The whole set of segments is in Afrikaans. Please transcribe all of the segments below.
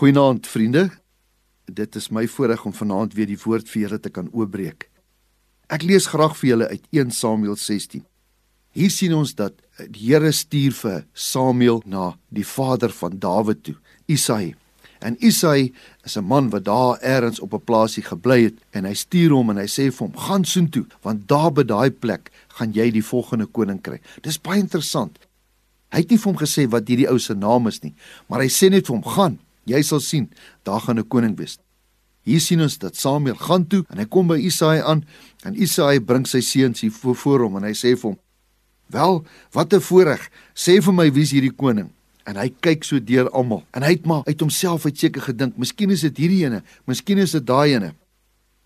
Goeienaand vriende. Dit is my voorreg om vanaand weer die woord vir julle te kan oopbreek. Ek lees graag vir julle uit 1 Samuel 16. Hier sien ons dat die Here stuur vir Samuel na die vader van Dawid toe, Isaai. En Isaai is 'n man wat daar eers op 'n plaasie gebly het en hy stuur hom en hy sê vir hom: "Gaan soontoe, want daar by daai plek gaan jy die volgende koning kry." Dis baie interessant. Hy het nie vir hom gesê wat hierdie ou se naam is nie, maar hy sê net vir hom: "Gaan, Jy sal sien, daar gaan 'n koning wees. Hier sien ons dat Samuel gaan toe en hy kom by Isaai aan en Isaai bring sy seuns hier voor, hom en hy sê vir hom: "Wel, wat 'n voorreg. Sê vir my wie's hierdie koning?" En hy kyk so deur almal en hy het maar uit homself uit seker gedink, miskien is dit hierdie ene, miskien is dit daai ene.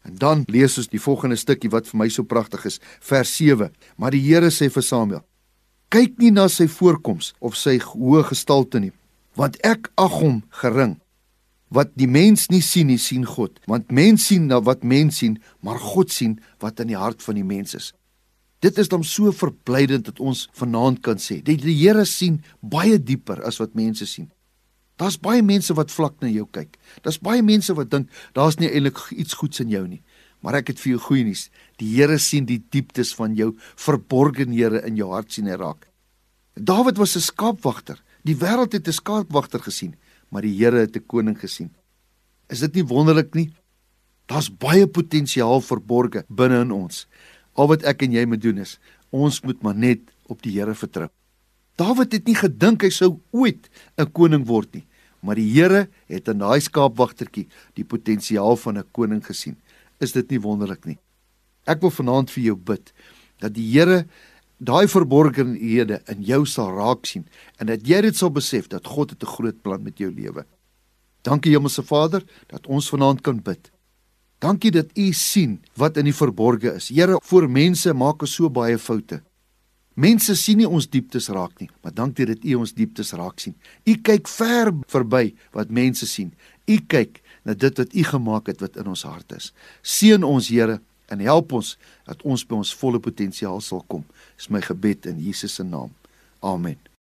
En dan lees ons die volgende stukkie wat vir my so pragtig is, vers 7. Maar die Here sê vir Samuel: "Kyk nie na sy voorkoms of sy hoë gestalte nie, want ek ag hom gering. Wat die mens nie sien nie, sien God, want mens sien na wat mens sien, maar God sien wat in die hart van die mens is. Dit is dan so verblydend dat ons vanaand kan sê, die, die Here sien baie dieper as wat mense sien. Daar's baie mense wat vlak na jou kyk. Daar's baie mense wat dink daar's nie eintlik iets goeds in jou nie. Maar ek het vir jou goeie nuus. Die Here sien die dieptes van jou verborgenhede in jou hart sien hy raak. Dawid was 'n skaapwagter. Die wêreld het 'n skaapwagter gesien, maar die Here het 'n koning gesien. Is dit nie wonderlik nie? Daar's baie potensiaal verborge binne in ons. Al wat ek en jy moet doen is, ons moet maar net op die Here vertrou. Dawid het nie gedink hy sou ooit 'n koning word nie, maar die Here het in daai skaapwagtertjie die potensiaal van 'n koning gesien. Is dit nie wonderlik nie? Ek wil vanaand vir jou bid dat die Here daai verborgenhede in jou sal raak sien en dat jy dit sal besef dat God het 'n groot plan met jou lewe. Dankie Hemelse Vader dat ons vanaand kan bid. Dankie dat U sien wat in die verborge is. Here, voor mense maak ons so baie foute. Mense sien nie ons dieptes raak nie, maar dankie dat U ons dieptes raak sien. U kyk ver verby wat mense sien. U kyk na dit wat U gemaak het wat in ons hart is. Seën ons Here en help ons dat ons by ons volle potensiaal sal kom. Dis my gebed in Jesus se naam. Amen.